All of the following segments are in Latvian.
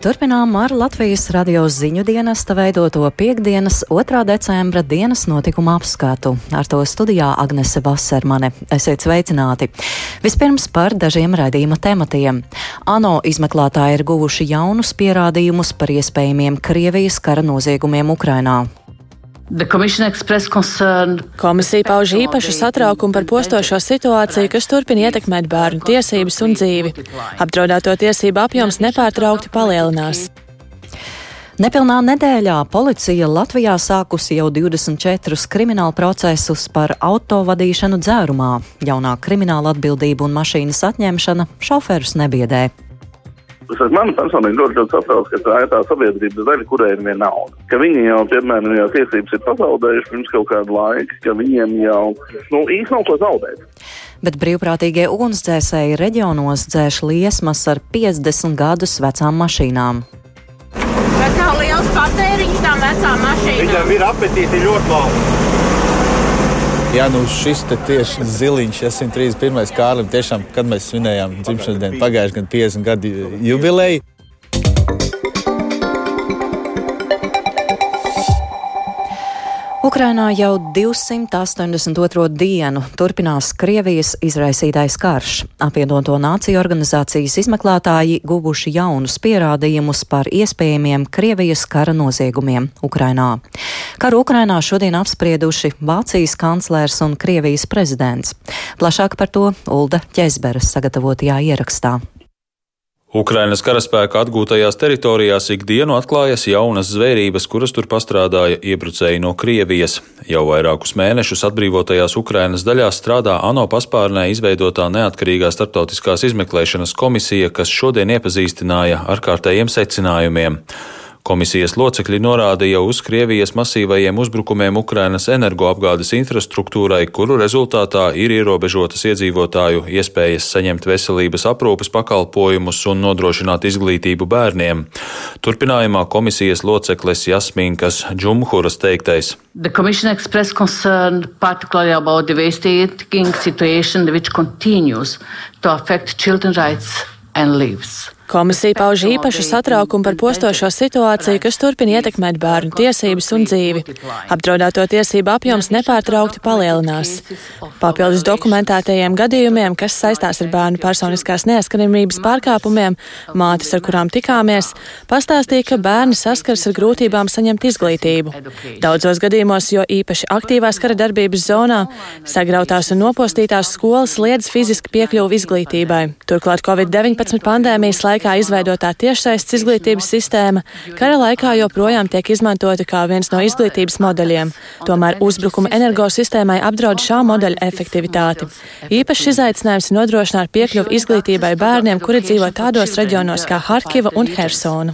Turpinām ar Latvijas radio ziņu dienesta veidoto piekdienas 2. decembra dienas notikuma apskatu. Ar to studijā Agnese Vasermane. Esiet sveicināti! Vispirms par dažiem raidījuma tematiem. ANO izmeklētāji ir guvuši jaunus pierādījumus par iespējamiem Krievijas kara noziegumiem Ukrainā. Komisija pauž īpašu satraukumu par postošo situāciju, kas turpina ietekmēt bērnu tiesības un dzīvi. Apdraudēto tiesību apjoms nepārtraukti palielinās. Nepilnā nedēļā policija Latvijā sākusi jau 24 kriminālu procesus par autovadīšanu dzērumā. Jaunā krimināla atbildība un mašīnas atņemšana šoferus nebiedē. Man personīgi ļoti, ļoti satrauc, ka tā ir tā sabiedrības daļa, kurai ir viena nauda. Ka viņi jau, piemēram, jau tiesības ir pazaudējuši pirms kaut kāda laika, ka viņiem jau nu, īsti nav ko zaudēt. Bet brīvprātīgie ugunsdzēsēji reģionos dzēš liesmas ar 50 gadus vecām mašīnām. Bet nav liels patēriņš tām vecām mašīnām. Viņam ir apetīti ļoti labi. Jā, nu šis tieši ziliņš, 131. Kārlim, tiešām, kad mēs svinējām dzimšanas dienu, pagājušajā gadā 50 gadu jubileju. Ukrainā jau 282. dienu turpinās Krievijas izraisītais karš. Apvienoto nāciju organizācijas izmeklētāji guvuši jaunus pierādījumus par iespējamiem Krievijas kara noziegumiem Ukrainā. Karu Ukrainā šodien apsprieduši Vācijas kanclers un Krievijas prezidents. Plašāk par to Ulda Ķezberes sagatavotajā ierakstā. Ukrainas karaspēka atgūtajās teritorijās ikdienu atklājas jaunas zvērības, kuras tur pastrādāja iebrucēji no Krievijas. Jau vairākus mēnešus atbrīvotajās Ukrainas daļās strādā ANO paspārnē izveidotā neatkarīgā starptautiskās izmeklēšanas komisija, kas šodien iepazīstināja ar kārtējiem secinājumiem. Komisijas locekļi norādīja uz Krievijas masīvajiem uzbrukumiem Ukrainas energoapgādes infrastruktūrai, kuru rezultātā ir ierobežotas iedzīvotāju iespējas saņemt veselības aprūpes pakalpojumus un nodrošināt izglītību bērniem. Turpinājumā komisijas loceklis Jasminkas Džumhuras teiktais. The Commission expressed concern particularly about the devastating situation which continues to affect children's rights and lives. Komisija pauž īpašu satraukumu par postošo situāciju, kas turpina ietekmēt bērnu tiesības un dzīvi. Apdraudēto tiesību apjoms nepārtraukti palielinās. Papildus dokumentētajiem gadījumiem, kas saistās ar bērnu personiskās neaizskaramības pārkāpumiem, mātes, ar kurām tikāmies, pastāstīja, ka bērni saskars ar grūtībām saņemt izglītību. Daudzos gadījumos, jo īpaši aktīvās kara darbības zonā, sagrautās un nopostītās skolas liedz fiziski piekļuvu izglītībai. Turklāt Covid-19 pandēmijas laikā laikā izveidotā tiešsaistes izglītības sistēma kara laikā joprojām tiek izmantota kā viens no izglītības modeļiem. Tomēr uzbrukuma energosistēmai apdraud šā modeļa efektivitāti. Īpašs izaicinājums ir nodrošināt piekļuvi izglītībai bērniem, kuri dzīvo tādos reģionos kā Harkiva un Hersona.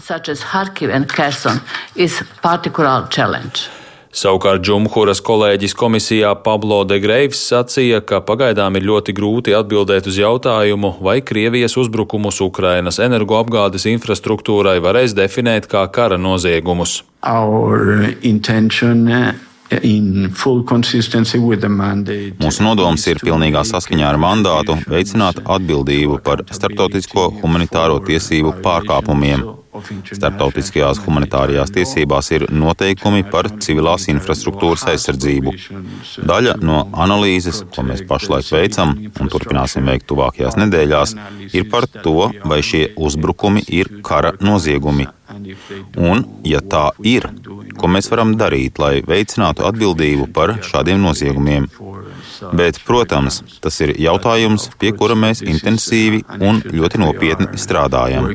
Savukārt Džumhuras kolēģis komisijā Pablo de Greivs sacīja, ka pagaidām ir ļoti grūti atbildēt uz jautājumu, vai Krievijas uzbrukumus Ukrainas energoapgādes infrastruktūrai varēs definēt kā kara noziegumus. Mūsu nodoms ir pilnīgā saskaņā ar mandātu veicināt atbildību par starptautisko humanitāro tiesību pārkāpumiem. Startautiskajās humanitārajās tiesībās ir noteikumi par civilās infrastruktūras aizsardzību. Daļa no analīzes, ko mēs pašlaik veicam un turpināsim veikt tuvākajās nedēļās, ir par to, vai šie uzbrukumi ir kara noziegumi Un, ja tā ir, ko mēs varam darīt, lai veicinātu atbildību par šādiem noziegumiem? Bet, protams, tas ir jautājums, pie kura mēs intensīvi un ļoti nopietni strādājam.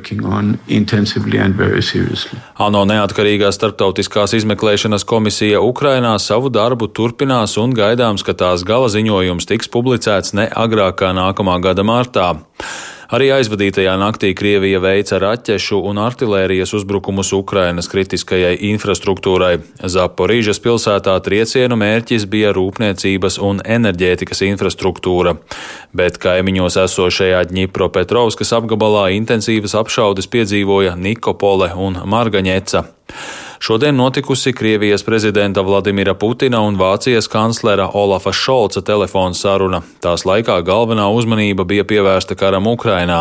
ANO neatkarīgā starptautiskās izmeklēšanas komisija Ukrainā savu darbu turpinās un gaidāms, ka tās gala ziņojums tiks publicēts ne agrāk kā nākamā gada martā. Arī aizvadītajā naktī Krievija veica raķešu un artilērijas uzbrukumus Ukrainas kritiskajai infrastruktūrai. Zaporīžas pilsētā triecienu mērķis bija rūpniecības un enerģētikas infrastruktūra, bet kaimiņos esošajā Ņipropetrovskas apgabalā intensīvas apšaudes piedzīvoja Nikopole un Margaņeca. Šodien notikusi Krievijas prezidenta Vladimira Putina un Vācijas kanclera Olafa Šolca telefona saruna. Tās laikā galvenā uzmanība bija pievērsta karam Ukrainā.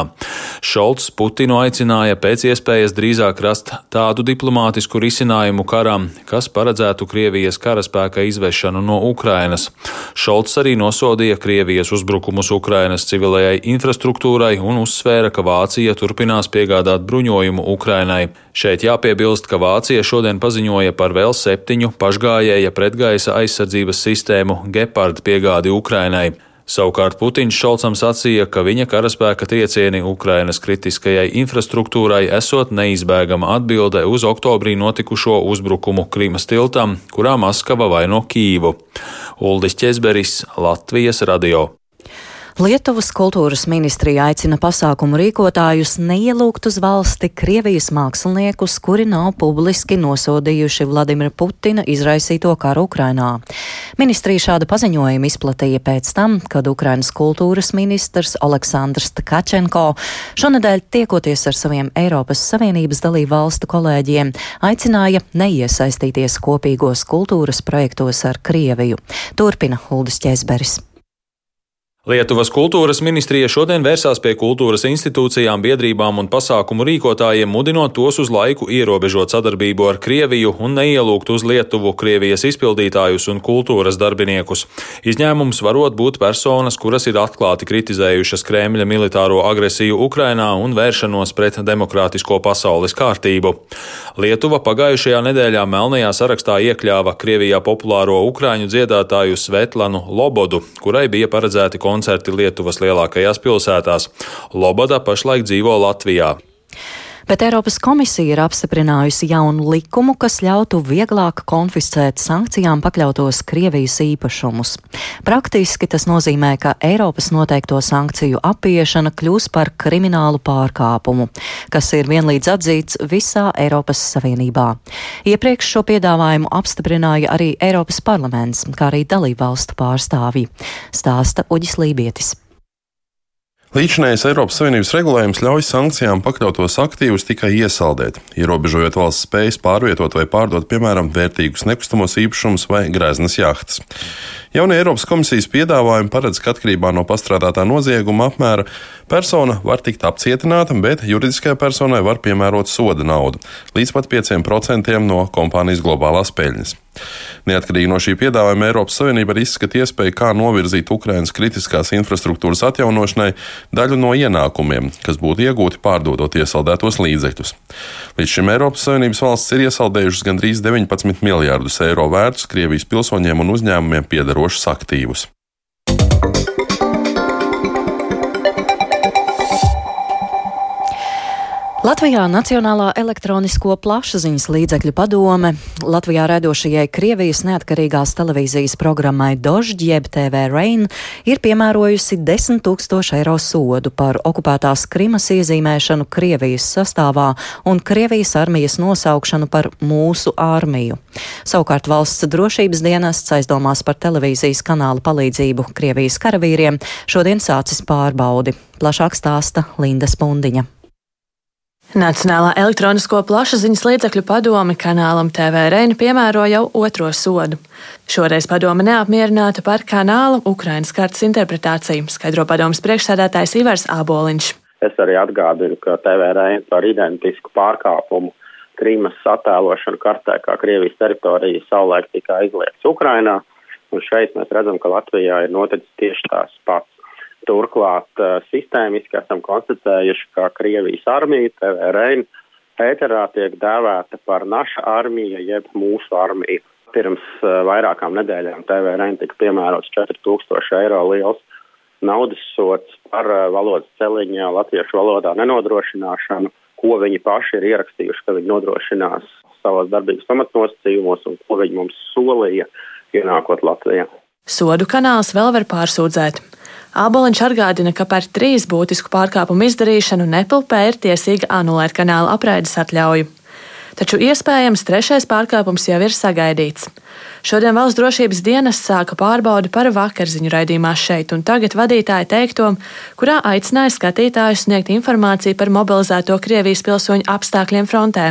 Šolts Putinu aicināja pēc iespējas drīzāk rast tādu diplomātisku risinājumu karam, kas paredzētu Krievijas karaspēka izvešanu no Ukrainas. Šolts arī nosodīja Krievijas uzbrukumus Ukrainas civilajai infrastruktūrai un uzsvēra, ka Vācija turpinās piegādāt bruņojumu Ukrainai. Šeit jāpiebilst, ka Vācija šodien paziņoja par vēl septiņu pašgājēja pretgaisa aizsardzības sistēmu Gepard piegādi Ukrainai. Savukārt Putins Šolcam sacīja, ka viņa karaspēka triecieni Ukrainas kritiskajai infrastruktūrai esot neizbēgama atbilde uz oktobrī notikušo uzbrukumu Krīmas tiltam, kurā Maskava vaino Kīvu. Uldis Česberis, Latvijas radio. Lietuvas kultūras ministrija aicina pasākumu rīkotājus neielūgt uz valsti Krievijas māksliniekus, kuri nav publiski nosodījuši Vladimira Putina izraisīto karu Ukrainā. Ministrija šādu paziņojumu izplatīja pēc tam, kad Ukrainas kultūras ministrs Aleksandrs Tkačenko šonadēļ tiekoties ar saviem Eiropas Savienības dalību valstu kolēģiem, aicināja neiesaistīties kopīgos kultūras projektos ar Krieviju. Turpina Huldis Ķēzberis. Lietuvas kultūras ministrija šodien vērsās pie kultūras institūcijām, biedrībām un pasākumu rīkotājiem, mudinot tos uz laiku ierobežot sadarbību ar Krieviju un neielūgt uz Lietuvu Krievijas izpildītājus un kultūras darbiniekus. Izņēmums varot būt personas, kuras ir atklāti kritizējušas Kremļa militāro agresiju Ukrainā un vēršanos pret demokrātisko pasaules kārtību. Lietuva pagājušajā nedēļā melnajā sarakstā iekļāva Krievijā populāro ukraiņu dziedātāju Svetlanu Lobodu, kurai bija paredzēti koncerti koncerti Lietuvas lielākajās pilsētās. Lobada pašlaik dzīvo Latvijā bet Eiropas komisija ir apstiprinājusi jaunu likumu, kas ļautu vieglāk konfiscēt sankcijām pakļautos Krievijas īpašumus. Praktiski tas nozīmē, ka Eiropas noteikto sankciju apiešana kļūs par kriminālu pārkāpumu, kas ir vienlīdz atzīts visā Eiropas Savienībā. Iepriekš šo piedāvājumu apstiprināja arī Eiropas parlaments, kā arī dalībvalstu pārstāvji. Stāsta Uģis Lībietis. Līdzinājais Eiropas Savienības regulējums ļauj sankcijām pakļautos aktīvus tikai iesaldēt, ierobežojot valsts spējas pārvietot vai pārdot, piemēram, vērtīgus nekustamos īpašumus vai grēznas jahtas. Jaunie Eiropas komisijas piedāvājumi paredz, ka atkarībā no pastrādātā nozieguma apmēra persona var tikt apcietināta, bet juridiskajai personai var piemērot soda naudu līdz pat 5% no kompānijas globālās peļņas. Neatkarīgi no šī piedāvājuma Eiropas Savienība arī izskata iespēju, kā novirzīt Ukrainas kritiskās infrastruktūras atjaunošanai daļu no ienākumiem, kas būtu iegūti pārdodot iesaldētos līdzekļus. Līdz šim Eiropas Savienības valsts ir iesaldējušas gandrīz 19 miljārdus eiro vērtus Krievijas pilsoņiem un uzņēmumiem piedarošus piedarošus aktīvus. Latvijā Nacionālā elektronisko plašsaziņas līdzekļu padome Latvijā raidošajai Krievijas neatkarīgās televīzijas programmai Dožģi jeb TV Rain ir piemērojusi 10 tūkstošu eiro sodu par okupētās Krimas iezīmēšanu Krievijas sastāvā un Krievijas armijas nosaukšanu par mūsu armiju. Savukārt valsts drošības dienests aizdomās par televīzijas kanāla palīdzību Krievijas karavīriem šodien sācis pārbaudi. Plašāk stāsta Linda Spundiņa. Nacionālā elektronisko plašsaziņas līdzekļu padome kanālam TV Reina piemēro jau otro sodu. Šoreiz padome neapmierināta par kanāla Ukrainas kartas interpretāciju, skaidro padomas priekšsēdētājs Ivars Āboliņš. Es arī atgādinu, ka TV Reina par identisku pārkāpumu Krīmas attēlošanu kartē, kā Krievijas teritorija savulaik tika aizliegts Ukrainā, un šeit mēs redzam, ka Latvijā ir noticis tieši tās pats. Turklāt uh, sistēmiski esam konstatējuši, ka Krievijas armija, TVRN, ēterā tiek dēvēta par naša armija jeb mūsu armiju. Pirms uh, vairākām nedēļām TVRN tika piemērots 4000 eiro liels naudas sots par uh, valodas celiņā latviešu valodā nenodrošināšanu, ko viņi paši ir ierakstījuši, ka viņi nodrošinās savās darbības pamatnosacījumos un ko viņi mums solīja ienākot Latvijā. Sodu kanāls vēl var pārsūdzēt. Āboliņš atgādina, ka par trīs būtisku pārkāpumu izdarīšanu Nepilpē ir tiesīga anulēt kanāla apraides atļauju. Taču iespējams trešais pārkāpums jau ir sagaidīts. Šodien valsts drošības dienas sāka pārbaudi par vakarziņu raidījumā šeit un tagad vadītāja teikto, kurā aicināja skatītājus sniegt informāciju par mobilizēto Krievijas pilsoņu apstākļiem frontē.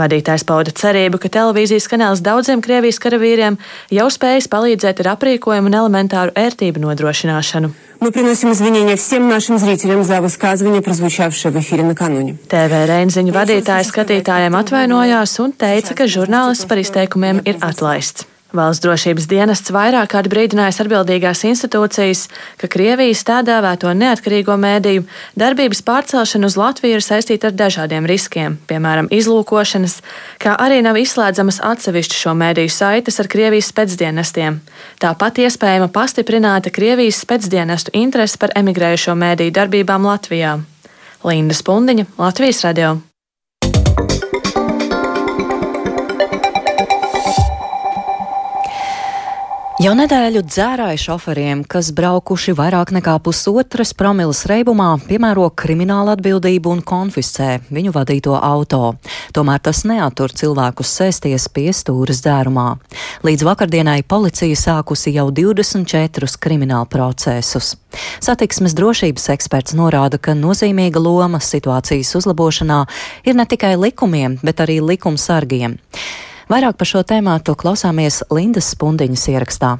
Vadītājs pauda cerību, ka televīzijas kanāls daudziem Krievijas karavīriem jau spējas palīdzēt ar aprīkojumu un elementāru ērtību nodrošināšanu. Мы приносим извинения всем нашим зрителям за высказывание, прозвучавшее в эфире накануне. TV Reinziņu vadītāja skatītājiem atvainojās un teica, ka žurnālists par izteikumiem ir atlaists. Valsts drošības dienests vairāk kārt brīdinājis atbildīgās institūcijas, ka Krievijas tā dēvēto neatkarīgo mēdīju darbības pārcelšana uz Latviju ir saistīta ar dažādiem riskiem, piemēram, izlūkošanas, kā arī nav izslēdzamas atsevišķu šo mēdīju saites ar Krievijas spēcdienestiem. Tāpat iespējama pastiprināta Krievijas spēcdienestu interese par emigrējušo mēdīju darbībām Latvijā. Linda Spundiņa, Latvijas radio. Jau nedēļu dzērāju šoferiem, kas braukuši vairāk nekā pusotras promilas reibumā, piemēro kriminālu atbildību un konfiscē viņu vadīto auto. Tomēr tas neatur cilvēkus sēsties pie stūras dzērumā. Līdz vakardienai policija sākusi jau 24 kriminālu procesus. Satiksmes drošības eksperts norāda, ka nozīmīga loma situācijas uzlabošanā ir ne tikai likumiem, bet arī likumsargiem. Vairāk par šo tēmātu klausāmies Lindas Spundiņas ierakstā.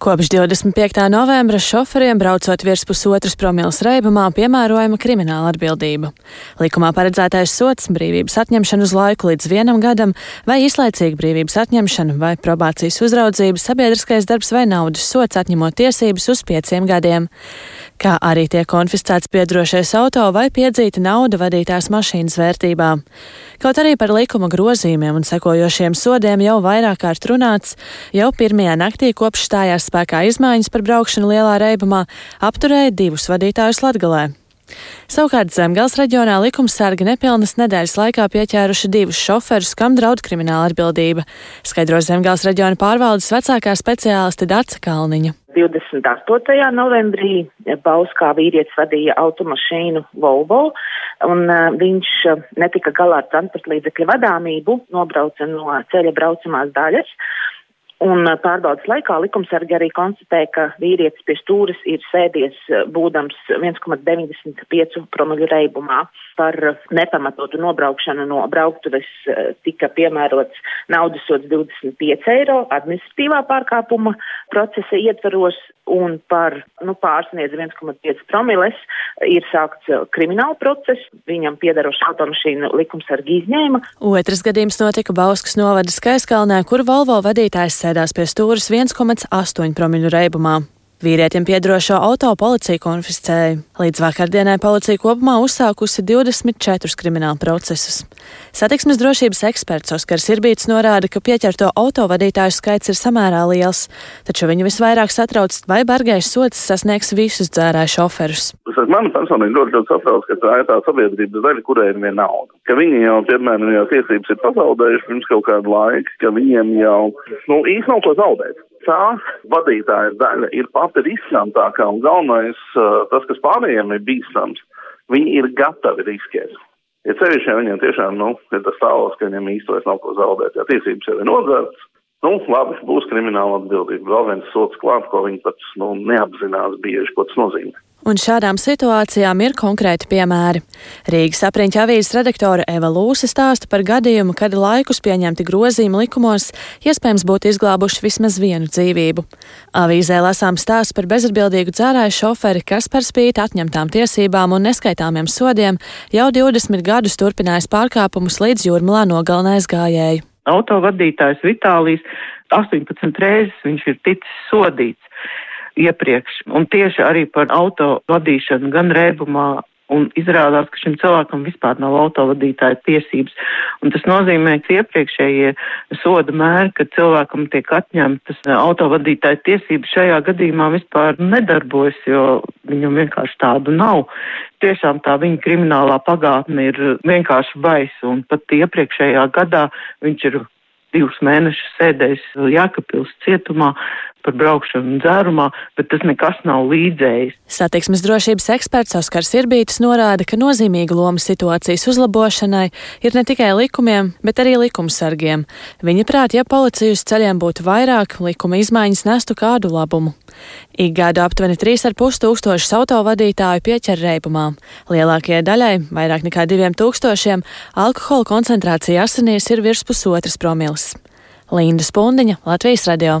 Kopš 25. novembra šoferiem braucot virs pusotras promils reibumā piemērojama krimināla atbildība. Likumā paredzētais sots - brīvības atņemšana uz laiku līdz vienam gadam, vai izlaicīga brīvības atņemšana, vai probācijas uzraudzība, sabiedriskais darbs vai naudas sots atņemot tiesības uz pieciem gadiem kā arī tiek konfiscēts piedrošais auto vai piedzīta nauda vadītās mašīnas vērtībā. Kaut arī par likuma grozījumiem un sekojošiem sodiem jau vairāk kārt runāts, jau pirmajā naktī kopš stājās spēkā izmaiņas par braukšanu lielā reibumā apturēja divus vadītājus Latgalē. Savukārt Zemgals reģionā likumsargi nepilnas nedēļas laikā pieķēruši divus šoferus, kam draud krimināla atbildība, skaidro Zemgals reģiona pārvaldes vecākā speciāliste Dārca Kalniņa. 28. novembrī Bauskā vīrietis vadīja automašīnu Volvo, un viņš netika galā ar transporta līdzekļu vadāmību, nobrauca no ceļa braucamās daļas. Un pārbaudas laikā likumsargi arī konstatēja, ka vīrietis pie stūres ir sēdies būdams 1,95 promiļu reibumā. Par nepamatotu nobraukšanu no brauktuves tika piemērots naudas sods 25 eiro administratīvā pārkāpuma procesa ietvaros un par nu, pārsniedz 1,5 promiles ir sākts krimināla process. Viņam piedarošu automašīnu likumsargi izņēma. Otrs gadījums notika Bauskas novada Skaiskalnē, kur Volvo vadītājs sēdās pie stūras 1,8 promiļu reibumā. Vīrietim piedrošo auto policija konfiscēja. Līdz vakardienai policija kopumā uzsākusi 24 kriminālu procesus. Satiksmes drošības eksperts Oskars Irbīts norāda, ka pieķerto autovadītāju skaits ir samērā liels, taču viņu visvairāk satrauc, vai bargais sots sasniegs visus dzērāju šoferus. Man personīgi ļoti, ļoti satrauc, ka tā ir tā sabiedrības daļa, kurai ir viena nauda. Ka viņi jau, piemēram, jau tiesības ir pazaudējuši pirms kaut kādu laiku, ka viņiem jau, nu, īsti nav ko zaudēt tā vadītāja daļa ir pati riskantākā un galvenais, tas, kas pārējiem ir bīstams, viņi ir gatavi riskēt. Ja ja viņiem tiešām, nu, ir tas stāvoklis, ka viņiem īstenībā nav ko zaudēt, ja tiesības jau ir nodzērts, nu, labi, būs krimināla atbildība. Vēl viens sots klāt, ko viņi pats, nu, neapzinās bieži, ko tas nozīmē. Un šādām situācijām ir konkrēti piemēri. Rīgas apriņķa avīzes redaktore Eva Lūse stāsta par gadījumu, kad laikus pieņemti grozījumi likumos iespējams būtu izglābuši vismaz vienu dzīvību. Avīzē lasām stāstu par bezatbildīgu dzērāju šoferi, kas par spīti atņemtām tiesībām un neskaitāmiem sodiem jau 20 gadus turpinājis pārkāpumus līdz jūrmalā nogalinājis gājēju. Autovadītājs Vitālijas 18 reizes viņš ir ticis sodīts iepriekš. Un tieši arī par auto vadīšanu gan rēbumā. Un izrādās, ka šim cilvēkam vispār nav autovadītāja tiesības. Un tas nozīmē, ka iepriekšējie soda mēri, kad cilvēkam tiek atņemtas autovadītāja tiesības, šajā gadījumā vispār nedarbojas, jo viņam vienkārši tādu nav. Tiešām tā viņa kriminālā pagātne ir vienkārši baisa. Un pat iepriekšējā gadā viņš ir divus mēnešus sēdējis Jākapils cietumā par braukšanu dzērumā, bet tas nekas nav līdzējis. Satiksmes drošības eksperts Oskars Irbītis norāda, ka nozīmīga loma situācijas uzlabošanai ir ne tikai likumiem, bet arī likumsargiem. Viņa prāt, ja policija uz ceļiem būtu vairāk, likuma izmaiņas nestu kādu labumu. Ikgādu aptuveni 3,5 tūkstošus autovadītāju pieķer reibumā. Lielākajai daļai, vairāk nekā 2000, alkohola koncentrācija asinīs ir virs pusotras promils. Linda Spundiņa, Latvijas radio.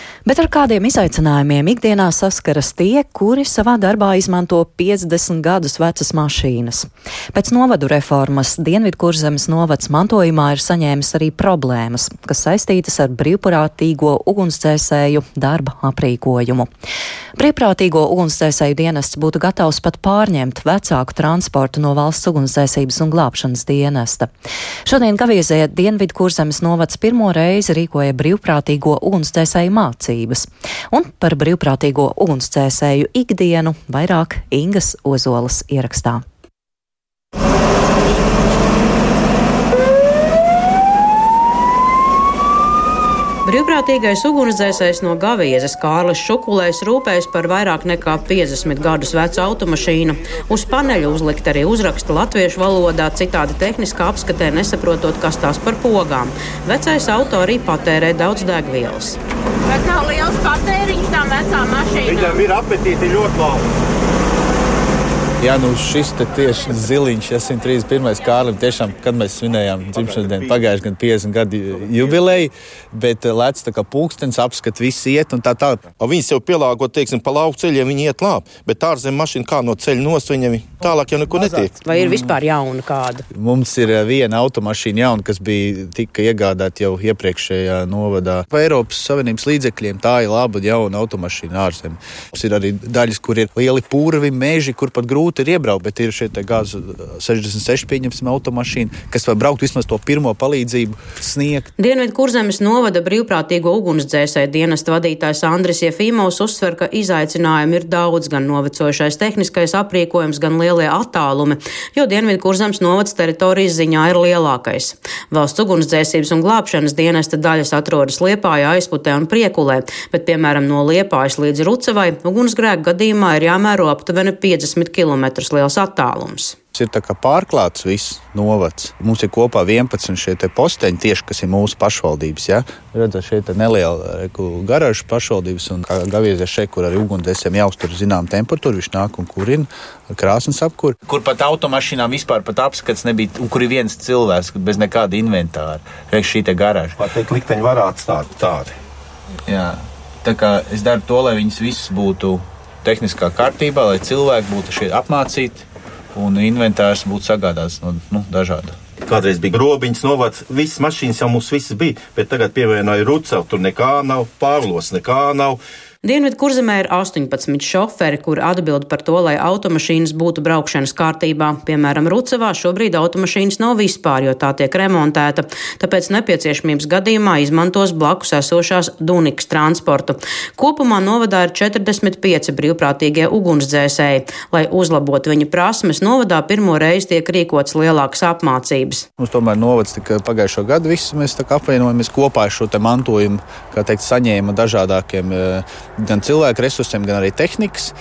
Bet ar kādiem izaicinājumiem ikdienā saskaras tie, kuri savā darbā izmanto 50 gadus vecas mašīnas? Pēc novadu reformas Dienvidkurzemes novads mantojumā ir saņēmis arī problēmas, kas saistītas ar brīvprātīgo ugunsdzēsēju darba aprīkojumu. Brīvprātīgo ugunsdzēsēju dienests būtu gatavs pat pārņemt vecāku transportu no valsts ugunsdzēsības un glābšanas dienesta. Šodien Gaviezē Dienvidkurzemes novads pirmo reizi rīkoja brīvprātīgo ugunsdzēsēju mācību mācības. Un par brīvprātīgo ugunsdzēsēju ikdienu vairāk Ingas Ozolas ierakstā. Brīvprātīgais ugunsdzēsējs no Gaviezes Kārlis Šukulējs rūpējas par vairāk nekā 50 gadus vecu automašīnu. Uz paneļa uzlikt arī uzraksta latviešu valodā, citādi tehniskā apskatē nesaprotot, kas tās par pogām. Vecais auto arī patērē daudz degvielas. Bet nav liels patēriņš tām vecām mašīnām. Viņam ir apetīti ļoti labi. Jā, nu šis tieši ziliņš, ja 131. Kārlim, tiešām, kad mēs svinējām dzimšanas dienu, pagājuši gan 50 gadu jubileju, bet eh, lēc tā kā pulkstenis apskat, viss iet un tā tālāk. Viņas jau pielāgo, teiksim, pa lauku ceļiem, viņi iet labi, bet ārzem mašīna kā no ceļa nost, viņam tālāk jau neko netiek. Vai ir vispār jauna kāda? Mums ir eh, viena automašīna jauna, kas bija tika iegādāta jau iepriekšējā novadā. Pa Eiropas Savienības līdzekļiem tā ir laba jauna automašīna ārzem. Mums ir arī daļas, kur ir lieli pūravi, meži, kur pat grūti grūti ir iebraukt, bet ir šie gāzu 66 pieņemsim automašīna, kas var braukt vismaz to pirmo palīdzību sniegt. Dienvidu kurzemes novada brīvprātīgo ugunsdzēsēju dienesta vadītājs Andris Jefīmovs uzsver, ka izaicinājumi ir daudz, gan novecojušais tehniskais aprīkojums, gan lielie attālumi, jo Dienvidu kurzemes novads teritorijas ziņā ir lielākais. Valsts ugunsdzēsības un glābšanas dienesta daļas atrodas Liepājā, aizputē un Priekulē, bet, piemēram, no Liepājas līdz Rucevai ugunsgrēku gadījumā ir jāmēro aptuveni 50 km km liels attālums. Ir pārklāts viss novads. Mums ir kopā 11 šie posteņi, tieši kas ir mūsu pašvaldības. Ja? Redzat, šeit ir neliela garāža pašvaldības, un kā gaviezies šeit, kur arī ugunsdzēsējiem jāuztur zinām temperatūru, viņš nāk un kurina krāsnes apkur. Kur pat automašīnām vispār apskats nebija, un kur ir viens cilvēks bez nekāda inventāra. Reiz šī te garāža. Var teikt, likteņi var atstāt tādi. Jā. Tā kā es daru to, lai viņas visas būtu tehniskā kārtībā, lai cilvēki būtu šeit apmācīti un inventārs būtu sagādāts no nu, dažādu. Kādreiz bija grobiņš, novads, visas mašīnas jau mums visas bija, bet tagad pievienoja Rucelu, tur nekā nav, Pāvlos nekā nav. Dienvidu kurzemē ir 18 šoferi, kuri atbild par to, lai automašīnas būtu braukšanas kārtībā. Piemēram, Rucevā šobrīd automašīnas nav vispār, jo tā tiek remontēta, tāpēc nepieciešamības gadījumā izmantos blakus esošās Dunikas transportu. Kopumā novadā ir 45 brīvprātīgie ugunsdzēsēji. Lai uzlabotu viņu prasmes, novadā pirmo reizi tiek rīkots lielākas apmācības. Mums tomēr novads tika pagājušo gadu, visi mēs apvienojamies kopā ar šo mantojumu, kā teikt, saņēma dažādākiem eh, gan cilvēku resursiem, gan arī tehnikas.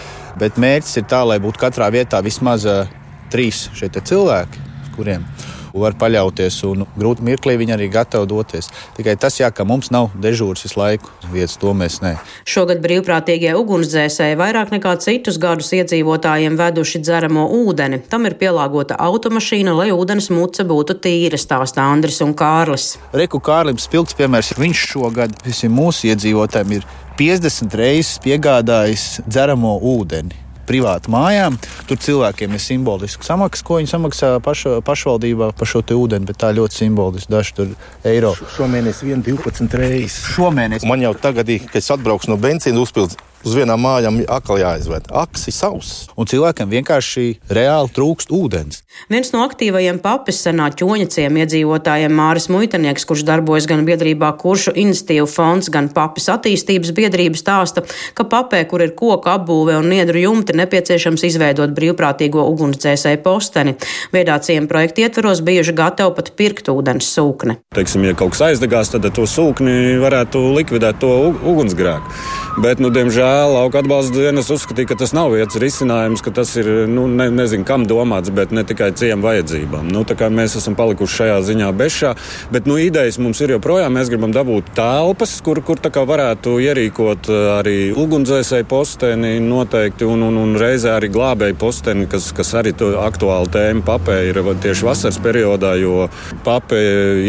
Bet mērķis ir tā, lai būtu katrā vietā vismaz uh, trīs šie cilvēki, kuriem var paļauties, un grūti mirklī viņi arī gatavi doties. Tikai tas, jā, ka mums nav dežūras visu laiku, vietas to mēs ne. Šogad brīvprātīgie ugunsdzēsēji vairāk nekā citus gadus iedzīvotājiem veduši dzeramo ūdeni. Tam ir pielāgota automašīna, lai ūdens muca būtu tīra, stāsta Andris un Kārlis. Reku Kārlim spilgts piemērs, viņš šogad visiem mūsu iedzīvotājiem ir 50 reizes piegādājis dzeramo ūdeni privātu mājām. Tur cilvēkiem ir simboliska samaksa, ko viņi samaksā paša, pašvaldībā par šo ūdeni, bet tā ļoti simboliski. Daži tur eiro. Šomēnes vien 12 reizes. Šomēnes. Man jau tagad, kad es atbraukšu no benzīna uzpildes, uz vienām mājām akli jāizved. Aksi savs. Un cilvēkiem vienkārši reāli trūkst ūdens. Viens no aktīvajiem papis senā ķoņaciem iedzīvotājiem Māris Muitanieks, kurš darbojas gan biedrībā Kuršu institīvu fonds, gan papis attīstības biedrības stāsta, ka papē, kur ir koka apbūve un niedru jumti, nepieciešams izveidot brīvprātīgo ugunsdzēsēju posteni. Viedācijiem projekta ietveros bijuši gatavi pat pirkt ūdens sūkni. Teiksim, ja kaut kas aizdegās, tad to sūkni varētu likvidēt to ugunsgrēku. Bet, nu, diemžēl, lauka atbalsta dienas uzskatīja, ka tas nav vietas risinājums, ka tas ir nu, ne, nezinu, kam domāts, bet ne tikai ciemu vajadzībām. Nu, mēs esam palikuši šajā ziņā bešā, bet nu, idejas mums ir joprojām. Mēs gribam dabūt telpas, kur, kur varētu ierīkot eh, arī ugunsdzēsēju posteni noteikti un, un, un reizē arī glābēju posteni, kas, kas arī aktuāla tēma papē ir tieši vasaras periodā, jo papē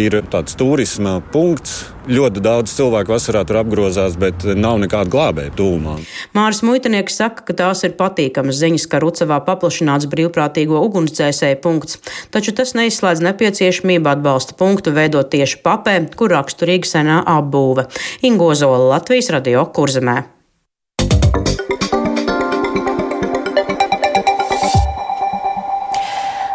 ir tāds turisma punkts ļoti daudz cilvēku vasarā tur apgrozās, bet nav nekāda glābēja tūmā. Māris Muitanieks saka, ka tās ir patīkamas ziņas, ka Rucavā paplašināts brīvprātīgo ugunsdzēsēju punkts, taču tas neizslēdz nepieciešamību atbalsta punktu veidot tieši papē, kur raksturīga senā apbūve. Ingozola Latvijas radio kurzemē.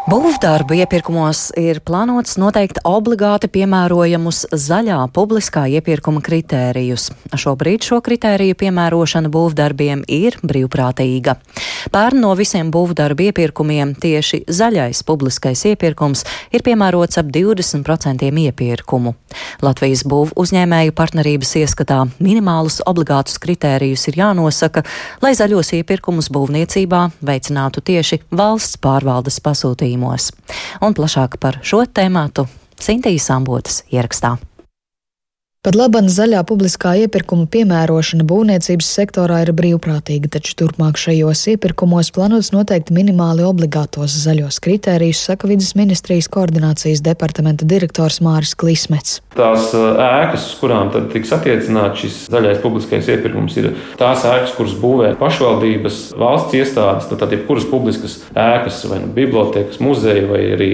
Būvdarbu iepirkumos ir plānots noteikt obligāti piemērojamus zaļā publiskā iepirkuma kritērijus. Šobrīd šo kritēriju piemērošana būvdarbiem ir brīvprātīga. Pērn no visiem būvdarbu iepirkumiem tieši zaļais publiskais iepirkums ir piemērots ap 20% iepirkumu. Latvijas būvu uzņēmēju partnerības ieskatā minimālus obligātus kritērijus ir jānosaka, lai zaļos iepirkumus būvniecībā veicinātu tieši valsts pārvaldes pasūtījumi režīmos. Un plašāk par šo tēmātu Sintīs Ambotas ierakstā. Pat labana zaļā publiskā iepirkuma piemērošana būvniecības sektorā ir brīvprātīga, taču turpmāk šajos iepirkumos plānots noteikt minimāli obligātos zaļos kritērijus, saka vidas ministrijas koordinācijas departamenta direktors Māris Klismets. Tās ēkas, uz kurām tiks attiecināts šis zaļais publiskais iepirkums, ir tās ēkas, kuras būvē pašvaldības, valsts iestādes, tad jebkuras publiskas ēkas, vai nu bibliotekas, muzeja vai arī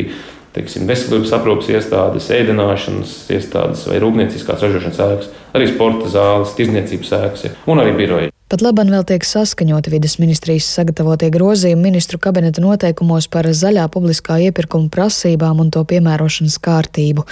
teiksim, veselības aprūpas iestādes, ēdināšanas iestādes vai rūpnieciskās ražošanas ēkas, arī sporta zāles, tirzniecības ēkas un arī biroji. Pat labam vēl tiek saskaņoti vidas ministrijas sagatavotie grozījumi ministru kabineta noteikumos par zaļā publiskā iepirkuma prasībām un to piemērošanas kārtību.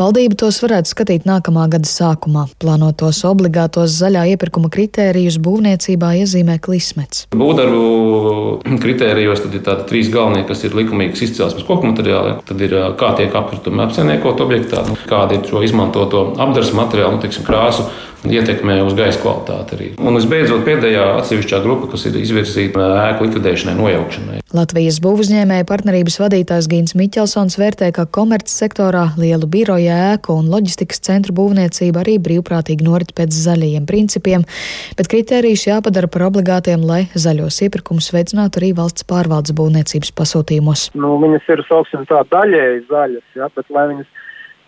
Valdība tos varētu skatīt nākamā gada sākumā. Plānotos obligātos zaļā iepirkuma kritērijus būvniecībā iezīmē klismets. Būvdarbu kritērijos tad ir tādi trīs galvenie, kas ir likumīgas izcelsmes koku materiāli. Tad ir kā tiek apkritumi apsaimniekot objektā, kāda ir šo izmantoto apdars materiālu, nu, teiksim, krāsu ietekmē uz gaisa kvalitāti arī. Un visbeidzot, pēdējā atsevišķā grupa, kas ir izvirzīta ēku likvidēšanai, nojaukšanai. Latvijas būvuzņēmēja partnerības vadītājs Gīns Miķelsons vērtē, ka komercsektorā lielu biroju ēku un loģistikas centru būvniecība arī brīvprātīgi norit pēc zaļajiem principiem, bet kritērijus jāpadara par obligātiem, lai zaļos iepirkumus veicinātu arī valsts pārvaldes būvniecības pasūtījumos. Nu, viņas ir, sauksim tā, daļēji zaļas, ja, bet lai viņas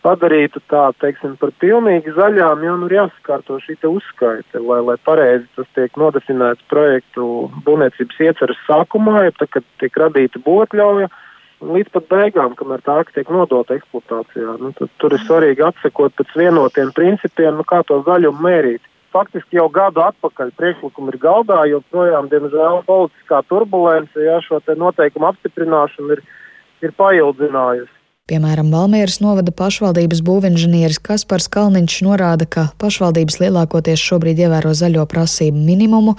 padarītu tā, teiksim, par pilnīgi zaļām, jau nu ir jāsakārto šī uzskaite, lai, lai pareizi tas tiek nodefinēts projektu būvniecības ieceras sākumā, ja tad, kad tiek radīta būtļauja, līdz pat beigām, kamēr tā tiek nodota eksploatācijā. Nu, tad, tur ir svarīgi atsekot pēc vienotiem principiem, nu, kā to zaļumu mērīt. Faktiski jau gadu atpakaļ priekšlikumi ir galdā, jo projām, diemžēl, politiskā turbulence, ja šo noteikumu apstiprināšanu ir, ir paildzinājusi. Piemēram, Valmieras novada pašvaldības būvinženieris Kaspars Kalniņš norāda, ka pašvaldības lielākoties šobrīd ievēro zaļo prasību minimumu,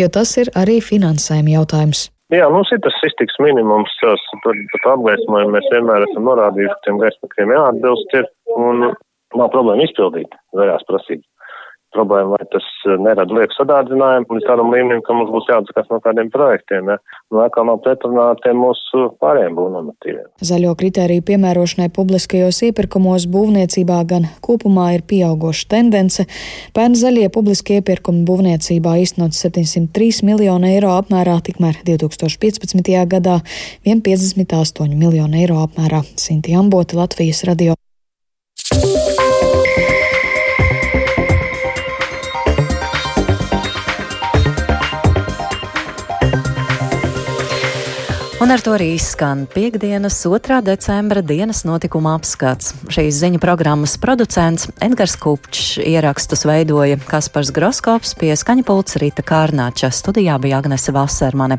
jo tas ir arī finansējuma jautājums. Jā, mums ir tas iztiks minimums, tur pat apgaismojumu mēs vienmēr esam norādījuši, ka tiem gaismakiem jāatbilst ir, un nav problēma izpildīt zaļās prasības problēma, vai tas eh, nerada lieku sadārdzinājumu līdz tādam līmenim, ka mums būs jāatsakās no kādiem projektiem, ja? un atkal nav pretrunā ar tiem mūsu pārējiem būvnormatīviem. Zaļo kritēriju piemērošanai publiskajos iepirkumos būvniecībā gan kopumā ir pieaugoša tendence. Pērn zaļie publiskie iepirkumi būvniecībā īstenot 703 miljonu eiro apmērā, tikmēr 2015. gadā 158 miljonu eiro apmērā. Sinti Ambota, Latvijas radio. Un ar to arī izskan piekdienas 2. decembra dienas notikuma apskats. Šīs ziņu programmas producents Edgars Kupčs ierakstus veidoja Kaspars Groskops pie skaņapults Rīta Kārnāča. Studijā bija Agnese Vasermane.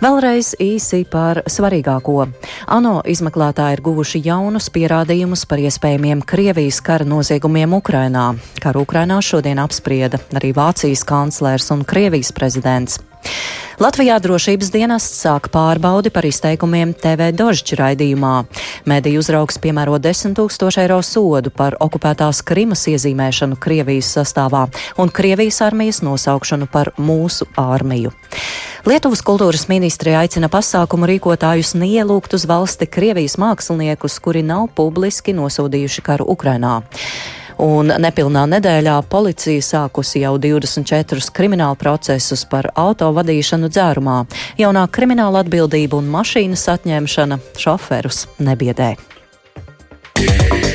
Vēlreiz īsi par svarīgāko. ANO izmeklētāji ir guvuši jaunus pierādījumus par iespējamiem Krievijas kara noziegumiem Ukrainā. Karu Ukrainā šodien apsprieda arī Vācijas kanclers un Krievijas prezidents. Latvijā drošības dienests sāk pārbaudi par izteikumiem TV Dožģa raidījumā. Mēdīju uzraugs piemēro 10 tūkstošu eiro sodu par okupētās Krimas iezīmēšanu Krievijas sastāvā un Krievijas armijas nosaukšanu par mūsu armiju. Lietuvas kultūras ministrija aicina pasākumu rīkotājus neielūgt uz valsti Krievijas māksliniekus, kuri nav publiski nosūdījuši karu Ukrainā un nepilnā nedēļā policija sākusi jau 24 kriminālu procesus par auto vadīšanu dzērumā. Jaunā krimināla atbildība un mašīnas atņemšana šoferus nebiedē. Yeah.